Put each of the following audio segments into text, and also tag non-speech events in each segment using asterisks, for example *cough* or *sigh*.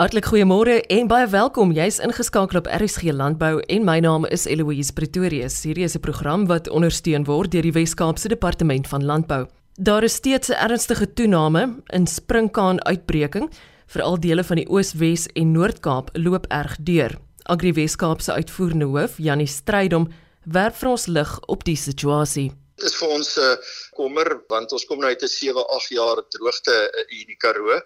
Hartlik goeiemôre en baie welkom. Jy's ingeskakel op RSG Landbou en my naam is Eloise Pretorius. Hierdie is 'n program wat ondersteun word deur die Wes-Kaapse Departement van Landbou. Daar is steeds 'n ernstige toename in sprinkaan-uitbreking, veral dele van die Oos-Wes en Noord-Kaap loop erg deur. Agri Wes-Kaap se uitvoerende hoof, Janie Strydom, werp vir ons lig op die situasie. Is vir ons 'n uh, kommer want ons kom nou uit 'n 7-8 jaar droogte uh, in die Karoo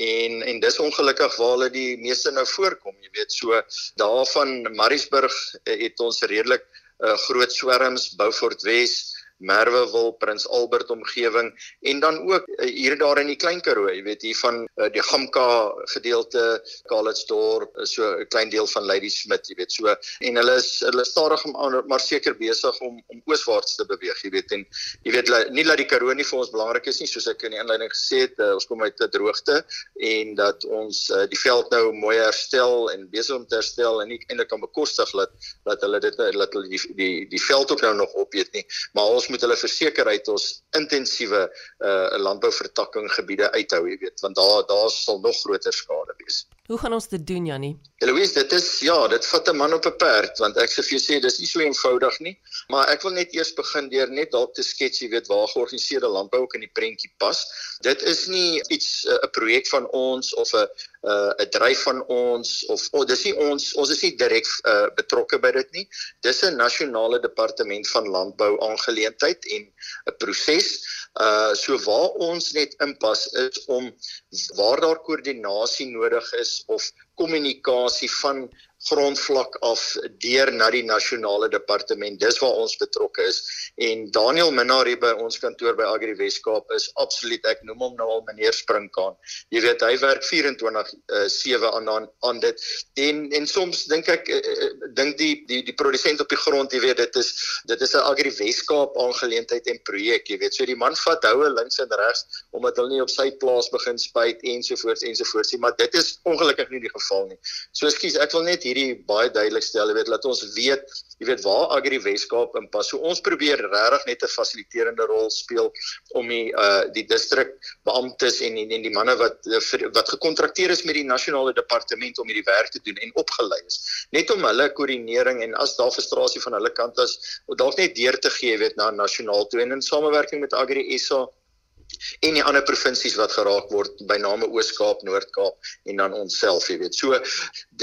en en dis ongelukkig waar hulle die meeste nou voorkom jy weet. So daarvan Mariesburg eh, het ons redelik uh, groot swerms Beaufort Wes Merwewil, Prins Albert omgewing en dan ook uh, hier daar in die Klein Karoo, jy weet hier van uh, die Gamka gedeelte, Calitzdorp, uh, so 'n klein deel van Ladysmith, jy weet so en hulle is hulle stadig maar seker besig om om ooswaarts te beweeg, jy weet en jy weet nie dat die Karoo nie vir ons belangrik is nie, soos ek in die inleiding gesê het, uh, ons kom uit 'n droogte en dat ons uh, die veld nou mooi herstel en besig om te herstel en nie eintlik kan bekostig dat dat hulle dit dat hulle die die die veld ook nou nog opeet nie, maar ons moet hulle verseker uit ons intensiewe uh landbouvertakking gebiede uithou, jy weet, want daar daar sal nog groter skade wees. Hoe gaan ons dit doen, Jannie? Eloise, dit is ja, dit vat 'n man op 'n perd, want ek sê vir jou sê dis nie so eenvoudig nie, maar ek wil net eers begin deur net dalk te skets, jy weet, waar georganiseerde landbou ook in die prentjie pas. Dit is nie iets 'n uh, projek van ons of 'n 'n uh, dryf van ons of oh, dis nie ons ons is nie direk uh, betrokke by dit nie. Dis 'n nasionale departement van landbou aangeleentheid en 'n proses. Uh so waar ons net inpas is om waar daar koördinasie nodig is of kommunikasie van grondvlak af deur na die nasionale departement. Dis waar ons betrokke is. En Daniel Minnar hier by ons kantoor by Agri Weskaap is absoluut ek noem hom nou al meneer Sprinkaan. Jy weet hy werk 24/7 uh, aan aan aan dit. En en soms dink ek uh, dink die die die produsent op die grond, jy weet dit is dit is 'n Agri Weskaap aangeleentheid en projek, jy weet. So die man vat houe links en regs omdat hulle nie op sy plaas begin spuit ensovoorts ensovoorts nie, maar dit is ongelukkig nie die geval nie. So ekskuus, ek wil net hierdie baie duidelik stel, jy weet, laat ons weet, jy weet waar Agri Weskaap inpas. So ons probeer regtig net 'n fasiliterende rol speel om die uh die distrik beamptes en en, en die manne wat wat gekontrakteer is met die nasionale departement om hierdie werk te doen en opgelei is, net om hulle koördinering en as daar frustrasie van hulle kant is, dalk net deur te gee, weet, na nasionaal toe en in samewerking met Agri SA en die ander provinsies wat geraak word by name Oos-Kaap, Noord-Kaap en dan onsself, jy weet. So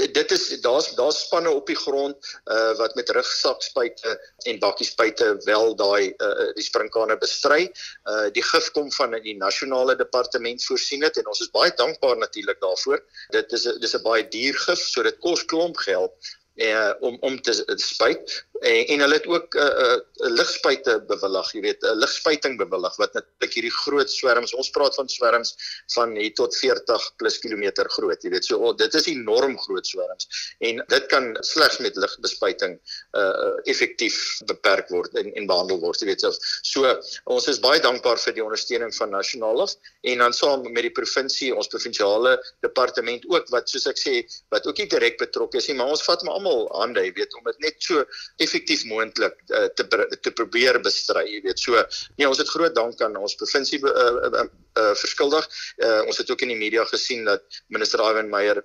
dit, dit is daar's daar's spanne op die grond uh wat met rugsakspyte en bakkiespuite wel daai uh die sprinkane bestry. Uh die gif kom van die nasionale departement voorsien dit en ons is baie dankbaar natuurlik daarvoor. Dit is dis 'n baie duur gif, so dit kos klomp geld uh, om om te spuit en, en hulle het ook 'n uh, uh, ligspuite bewillig, jy weet, 'n uh, ligspuiting bewillig wat natuurlik hierdie groot swerms, ons praat van swerms van hier tot 40 plus kilometer groot, jy weet. So oh, dit is enorm groot swerms en dit kan slegs met ligbespuiting uh effektief beperk word en en behandel word, jy weet. So, so ons is baie dankbaar vir die ondersteuning van Nasionaal of en dan saam met die provinsie, ons provinsiale departement ook wat soos ek sê, wat ook nie direk betrokke is nie, maar ons vat maar almal hande, jy weet, om dit net so effektief moontlik uh, te te probeer bestry, jy weet. So nee, ons het groot dank aan ons provinsie uh, uh, uh, verskuldig. Uh, ons het ook in die media gesien dat minister Ivan Meyer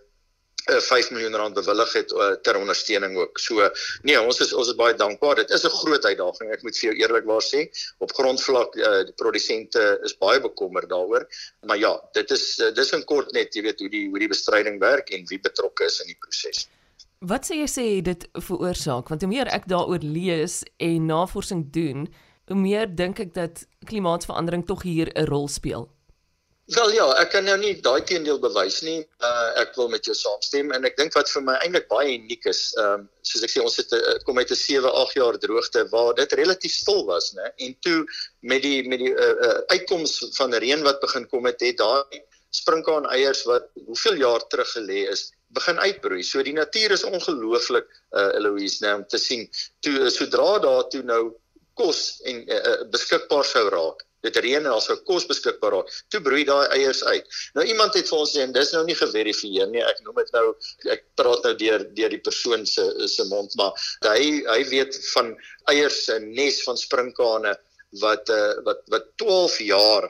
5 miljoen rand bewillig het uh, ter ondersteuning ook. So nee, ons is ons is baie dankbaar. Dit is 'n groot uitdaging. Ek moet vir jou eerlikwaar sê, op grondvlak uh, die produsente is baie bekommerd daaroor. Maar ja, dit is uh, dis in kort net, jy weet hoe die hoe die bestryding werk en wie betrokke is in die proses. Wat sê jy sê dit veroorsaak? Want hoe meer ek daaroor lees en navorsing doen, hoe meer dink ek dat klimaatsverandering tog hier 'n rol speel. Wel ja, ek kan nou nie daai teendeel bewys nie. Uh, ek wil met jou saamstem en ek dink wat vir my eintlik baie uniek is, ehm um, soos ek sê ons het uh, kom uit 'n 7, 8 jaar droogte waar dit relatief stil was, né? En toe met die met die uh, uh, uitkoms van reën wat begin kom het, het daai sprinkaan eiers wat hoeveel jaar terug gelê is, begin uitbroei. So die natuur is ongelooflik uh Eloise nou om te sien toe uh, sodra daar toe nou kos en uh, beskikbaar sou raak. Dit reën en also kos beskikbaar raak. Toe broei daai eiers uit. Nou iemand het vir ons sê en dis nou nie geverifieer nie. Ek noem dit nou ek praat nou deur deur die persoon se se mond, maar hy hy weet van eiers 'n nes van sprinkane wat uh wat wat 12 jaar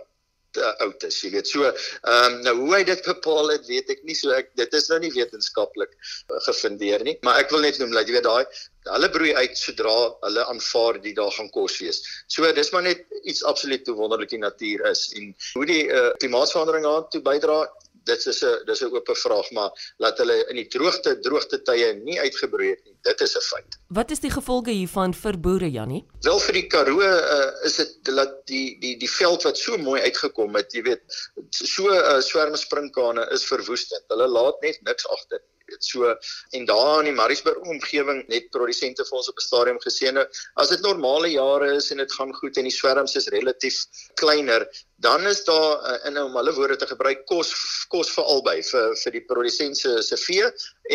uh, oud is, jy weet. So, ehm um, nou hoe hy dit bepaal het, weet ek nie. So ek dit is nou nie wetenskaplik uh, gefundeer nie, maar ek wil net noem dat jy weet daai hulle broei uit sodra hulle aanvaar die daar gaan kos wees. So dis maar net iets absoluut te wonderlike natuur is en hoe die uh, klimaatsverandering aan toe bydra dit is 'n dis 'n oop vraag maar laat hulle in die droogte droogte tye nie uitgebroei het nie dit is 'n feit. Wat is die gevolge hiervan vir boere Jannie? Wel vir die Karoo uh, is dit dat die die die veld wat so mooi uitgekom het, jy weet, so uh, swerm sprinkane is verwoestend. Hulle laat net niks agter nie weet so en daar in die Mariesburg omgewing net produsente vir ons op 'n stadium gesê nou as dit normale jare is en dit gaan goed en die swerms is relatief kleiner dan is daar uh, in om hulle woorde te gebruik kos kos vir albei vir vir die produsent se se vee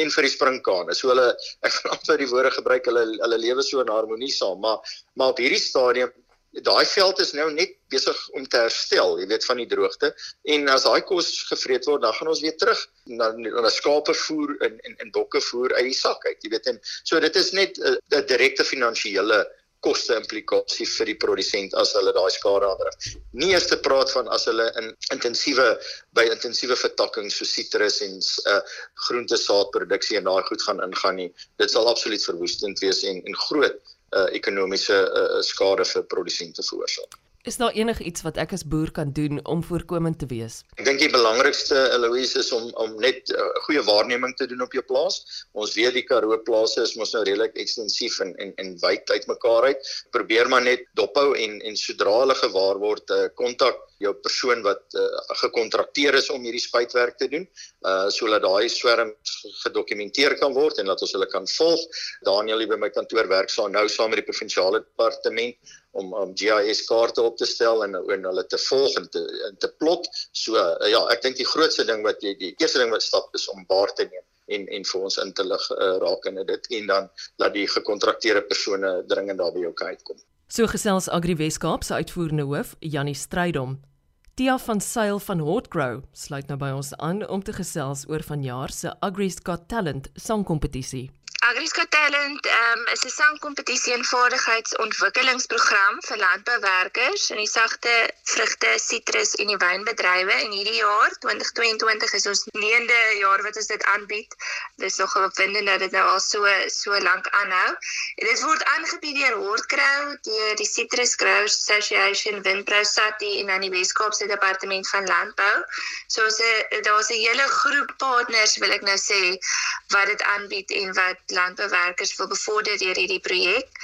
en vir die sprinkane. So hulle ek gaan amper die woorde gebruik hulle hulle lewe so in harmonie saam, maar maar op hierdie stadium daai veld is nou net besig om te herstel, jy weet van die droogte en as daai kos gevreet word, dan gaan ons weer terug na na skape voer en en en bokke voer uit die sak uit, jy weet en so dit is net 'n uh, direkte finansiële koste implikasie vir die produsent as hulle daai skade aanrig. Nie eers te praat van as hulle in intensiewe by intensiewe vertakking so sitrus en uh groente saadproduksie en daai goed gaan ingaan nie. Dit sal absoluut verwoestend wees en en groot uh, ekonomiese uh, skade vir produsente veroorsaak. Is daar enigiets wat ek as boer kan doen om voorkomend te wees? Ek dink die belangrikste Eloise is om om net uh, goeie waarneming te doen op jou plaas. Ons weet die Karoo plase is mos nou redelik ekstensief en en en wyd uitmekaar uit. Probeer maar net dophou en en sodra hulle gewaar word, uh, kontak jou persoon wat uh, gekontrakteer is om hierdie spuitwerk te doen, uh sodat daai swerm gedokumenteer kan word en dat ons hulle kan volg. Daniel hier by my kantoor werk saam nou saam met die provinsiale departement om om GIS kaarte op te stel en en hulle te volg en te en te plot. So uh, ja, ek dink die grootste ding wat jy die eerste ding wat stap is om baar te neem en en vir ons in te lig uh, rakende dit en dan laat die gekontrakteerde persone dringend daar by jou kyk kom. So gesels Agri Weskaap se uitvoerende hoof Jannie Strydom. Tia van Sail van Hotgrow sluit nou by ons aan om te gesels oor vanjaar se Agri's Got Talent sangkompetisie. Agri's Got Talent um, is 'n sangkompetisie en vaardigheidsontwikkelingsprogram vir landbouwerkers in die sagte vrugte, sitrus en die wynbedrywe en hierdie jaar 2022 is ons 9de jaar wat ons dit aanbied. Dit is nogal opwindend dat dit nou al so so lank aanhou. En dit word aangebied deur Hortcrow, deur die Citrus Growers Association, Winpro Sati en dan die Weskaapse Departement van Landbou. So daar's 'n hele groep partners wil ek nou sê wat dit aanbied en wat landbouwerkers wil bevorder deur hierdie projek.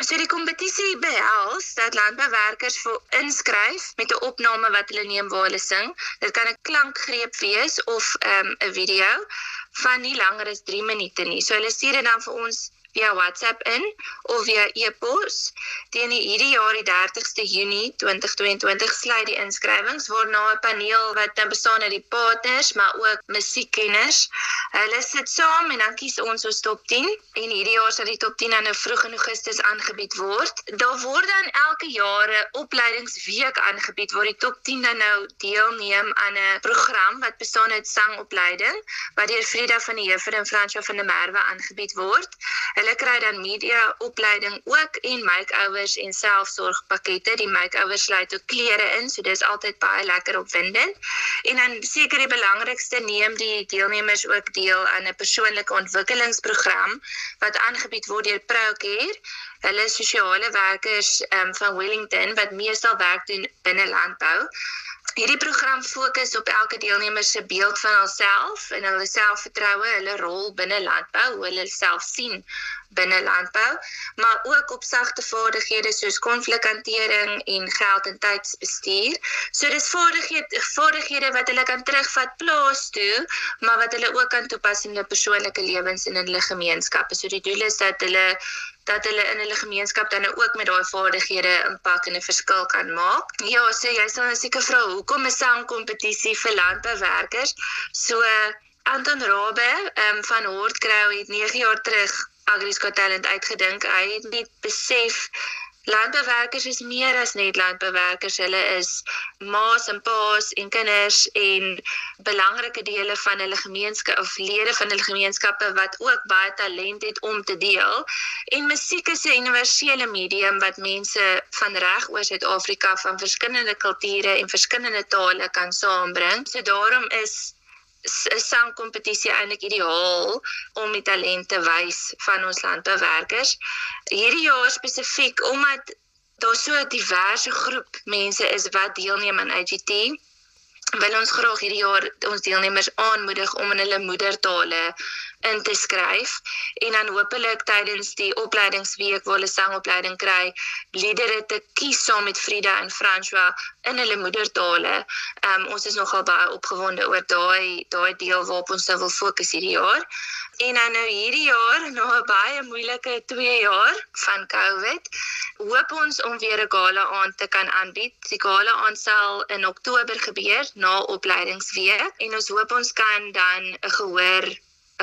So die kompetisie behels dat landbouwerkers vir inskryf met 'n opname wat hulle neem waar hulle sing. Dit kan 'n klankgreep wees of ehm, 'n um, video van nie langer as 3 minute nie. So hulle stuur dit dan vir ons via WhatsApp in of via e-pos. Teen hierdie jaar die 30ste Junie 2022 sluit die inskrywings waarna 'n paneel wat dan bestaan uit die partners maar ook musiekkenners. Hulle sit saam en dan kies ons ons top 10 en hierdie jaar sal die top 10 dan nou vroeg in Augustus aangebied word. Daar word dan elke jaar 'n opleidingsweek aangebied waar die top 10 dan nou deelneem aan 'n program wat bestaan uit sangopleiding wat deur Frida van die Heuvel en Fransjo van der Merwe aangebied word. Hulle kry dan media opleiding ook en makeovers en selfsorgpakkette. Die makeovers sluit ook klere in, so dis altyd baie lekker opwindend. En dan seker die belangrikste neem die deelnemers ook deel aan 'n persoonlike ontwikkelingsprogram wat aangebied word deur Procare. Hulle sosiale werkers um, van Wellington wat meestal werk doen binne landbou. Hierdie program fokus op elke deelnemer se beeld van hulself en hulle selfvertroue, hulle rol binne landbou, hoe hulle self sien binne landbou, maar ook op sagte vaardighede soos konflikhantering en geld en tydsbestuur. So dis vaardighede vaardighede wat hulle kan terugvat plaas toe, maar wat hulle ook kan toepas in hulle persoonlike lewens en in hulle gemeenskappe. So die doel is dat hulle dat hulle in hulle gemeenskap dan ook met daai vaardighede impak en 'n verskil kan maak. Ja, so jy sal nou seker vra hoekom 'n sangkompetisie vir landbouwerkers? So Anton Rabe um, van Hortcrow het 9 jaar terug Agri's Got Talent uitgedink. Hy het net besef Landbewerkers is meer as net landbewerkers. Hulle is ma's en pa's en kinders en belangrike dele van hulle gemeenskap of lede van hulle gemeenskappe wat ook baie talent het om te deel. En musiek is 'n universele medium wat mense van reg oor Suid-Afrika van verskillende kulture en verskillende tale kan saambring. So daarom is sangkompetisie eintlik ideaal om die talente wys van ons landbouwerkers. Hierdie jaar spesifiek omdat daar so 'n diverse groep mense is wat deelneem aan IGT wil ons graag hierdie jaar ons deelnemers aanmoedig om in hulle moedertale in te skryf en dan hopelik tydens die opleidingsweek waar hulle sangopleiding kry, liedere te kies saam met Frida en François in hulle moedertale. Ehm um, ons is nogal baie opgewonde oor daai daai deel waarop ons nou wil fokus hierdie jaar. En dan nou hierdie jaar, na 'n baie moeilike 2 jaar van COVID, hoop ons om weer 'n gala aand te kan aanbied. Die gala aand sal in Oktober gebeur na opleidingsweek en ons hoop ons kan dan 'n gehoor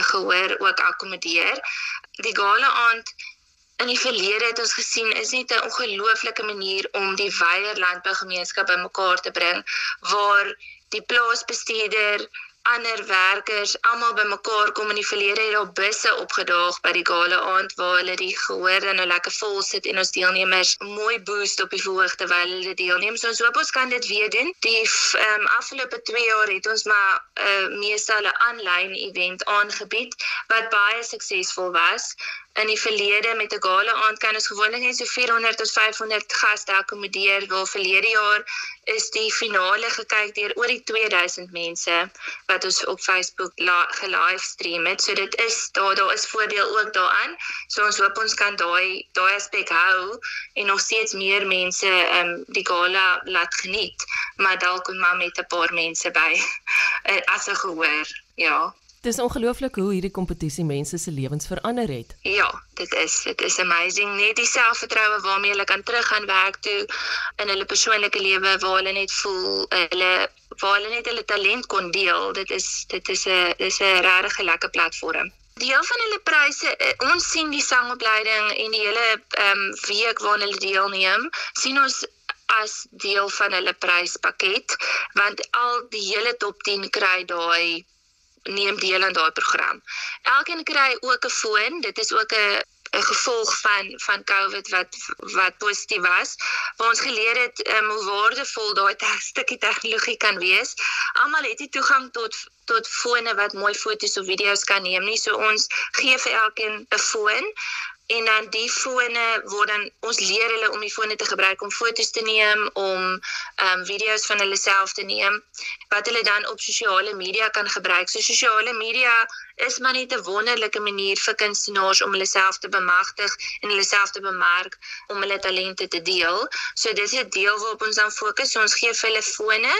gehoor ook akkommodeer. Die gala aand in die verlede het ons gesien is net 'n ongelooflike manier om die wye landbougemeenskap bymekaar te bring waar die plaasbestuurder ander werkers almal bymekaar kom in die verlede het daar busse opgedaag by die gala aand waar hulle die gehoor en nou lekker vol sit en ons deelnemers mooi boost op die verhoog terwyl hulle deelneem. So ons hoop ons kan dit weer doen. Die um, afgelope 2 jaar het ons maar 'n uh, eh, meestal 'n aanlyn event aangebied wat baie suksesvol was in die verlede met 'n gala aand kan ons gewoonlik net so 400 tot 500 gaste akkommodeer. Wel verlede jaar is die finale gekyk deur oor die 2000 mense wat ons op Facebook ge-livestream het. So dit is daar daar is voordeel ook daaraan. So ons hoop ons kan daai daai aspek hou en nog steeds meer mense ehm um, die gala laat geniet, maar dalk maar met 'n paar mense by *laughs* as 'n gehoor. Ja. Dis ongelooflik hoe hierdie kompetisie mense se lewens verander het. Ja, dit is dit is amazing net die selfvertroue waarmee hulle kan teruggaan werk toe in hulle persoonlike lewe waar hulle net voel hulle waar hulle net hulle talent kon deel. Dit is dit is 'n dis 'n regtig lekker platform. Deel van hulle pryse, eh, ons sien die sangopleiding en die hele ehm um, week waarna hulle deelneem, sien ons as deel van hulle pryspakket want al die hele top 10 kry daai neem deel aan daai program. Elkeen kry ook 'n foon. Dit is ook 'n 'n gevolg van van COVID wat wat positief was. Waar ons geleer het um, hoe waardevol daai *laughs* stukkie tegnologie kan wees. Almal het nie toegang tot tot fone wat mooi foto's of video's kan neem nie. So ons gee vir elkeen 'n foon en dan die fone word dan ons leer hulle om die fone te gebruik om foto's te neem, om ehm um, video's van hulle self te neem wat hulle dan op sosiale media kan gebruik. So sosiale media is maar net 'n wonderlike manier vir kunstenaars om hulle self te bemagtig en hulle self te bemark om hulle talente te deel. So dis 'n deel waarop ons dan fokus. So ons gee vir hulle fone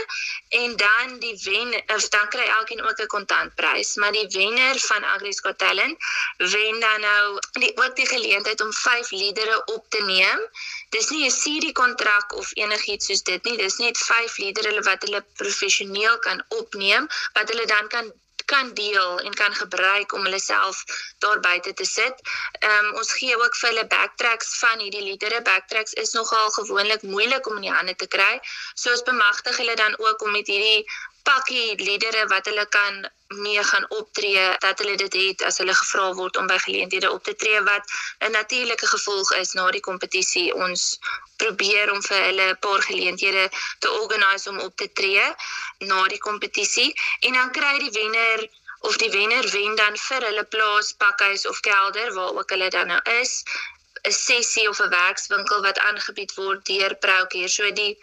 en dan die wen of dan kry elkeen ook 'n kontantprys, maar die wenner van Agri's Got Talent wen dan nou die ook die geleentheid om 5 liedere op te neem. Dis nie 'n CD kontrak of enigiets soos dit nie. Dis net 5 liedere wat hulle professioneel kan opneem wat hulle dan kan kan deel en kan gebruik om hulle self daar buite te sit. Ehm um, ons gee ook vir hulle backtracks van hierdie liedere. Backtracks is nogal gewoonlik moeilik om in die hande te kry. So ons bemagtig hulle dan ook om met hierdie pakkie liedere wat hulle kan mee gaan optree dat hulle dit het as hulle gevra word om by geleenthede op te tree wat 'n natuurlike gevolg is na die kompetisie ons probeer om vir hulle 'n paar geleenthede te organiseer om op te tree na die kompetisie en dan kry die wenner of die wenner wen dan vir hulle plaas pakhuis of kelder waar ook hulle dan nou is. 'n sessie of 'n werkswinkel wat aangebied word deur Proukeer so die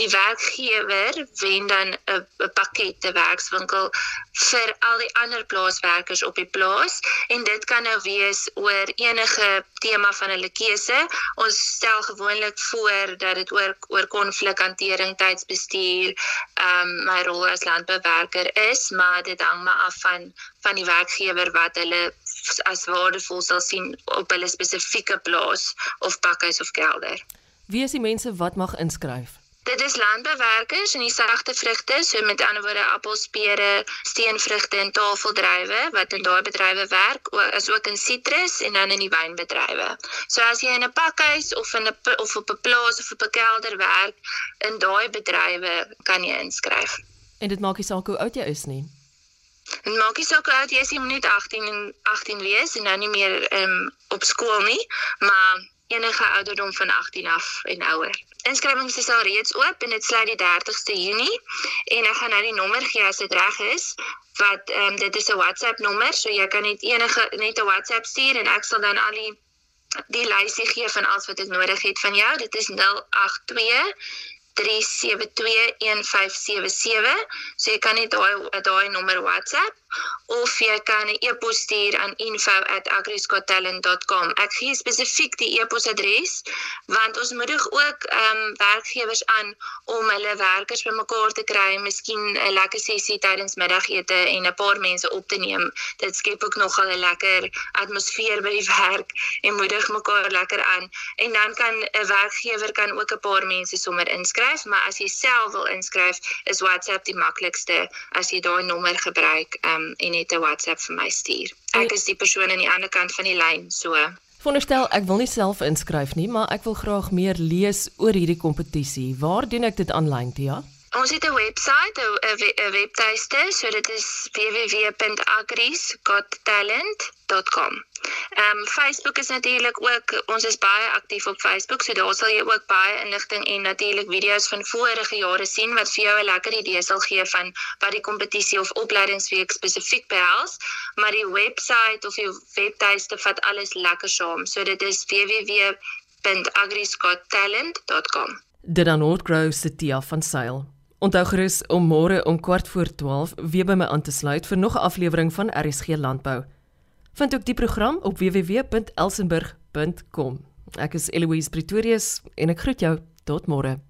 die werkgewer wen dan 'n pakket te werkswinkel vir al die ander plaaswerkers op die plaas en dit kan nou wees oor enige tema van hulle keuse. Ons stel gewoonlik voor dat dit oor oor konflikhantering, tydsbestuur, ehm um, my rol as landbouwerker is, maar dit hang maar af van van die werkgewer wat hulle as waardevol sal sien op hulle spesifieke plaas of pakhuis of kelder. Wie is die mense wat mag inskryf? Dit is landbouwerkers in die sagte vrugte, so met ander woorde appels, pere, steenvrugte en tafeldruiwe wat in daai bedrywe werk, as ook in sitrus en dan in die wynbedrywe. So as jy in 'n pakhuis of in 'n of op 'n plaas of op 'n kelder werk, in daai bedrywe kan jy inskryf. En dit maak nie saak hoe oud jy is nie. En maak nie saak hoe oud jy is, jy moet net 18 en 18 wees en nou nie meer um, op skool nie, maar enige ouderdom van 18 af en ouer. Inskrywings is al reeds oop en dit sluit die 30ste Junie en ek gaan nou die nommer gee as dit reg is wat ehm um, dit is 'n WhatsApp nommer so jy kan net enige net 'n WhatsApp stuur en ek sal dan al die die lysie gee van alles wat ek nodig het van jou dit is 082 3721577 so jy kan net daai daai nommer WhatsApp of jy kan 'n e-pos stuur aan info@agriscotalent.com. Ek gee spesifiek die e-posadres want ons moedig ook ehm um, werkgewers aan om hulle werkers bymekaar te kry, miskien 'n lekker sessie tydens middagete en 'n paar mense op te neem. Dit skep ook nogal 'n lekker atmosfeer by die werk en moedig mekaar lekker aan. En dan kan 'n werkgewer kan ook 'n paar mense sommer inskryf, maar as jy self wil inskryf, is WhatsApp die maklikste as jy daai nommer gebruik. Um, en net 'n WhatsApp vir my stuur. Ek is die persoon aan die ander kant van die lyn, so. Veronderstel ek wil nie self inskryf nie, maar ek wil graag meer lees oor hierdie kompetisie. Waar doen ek dit aanlyn, Tia? Ons het 'n webwerf, 'n webtuiste, so dit is www.agrisgottalent.com. Ehm um, Facebook is natuurlik ook ons is baie aktief op Facebook, so daar sal jy ook baie inligting en natuurlik video's van vorige jare sien wat vir jou 'n lekker idee sal gee van wat die kompetisie of opleidingsweek spesifiek behels, maar die webwerf of die webtuiste vat alles lekker saam. So dit is www.agrisgottalent.com. Dit dan Noordgrow se Tia van Sail. Onthou gerus om môre om kwart voor 12 weer by my aan te sluit vir nog 'n aflewering van RSG Landbou. Vind ook die program op www.elsenburg.com. Ek is Eloise Pretorius en ek groet jou tot môre.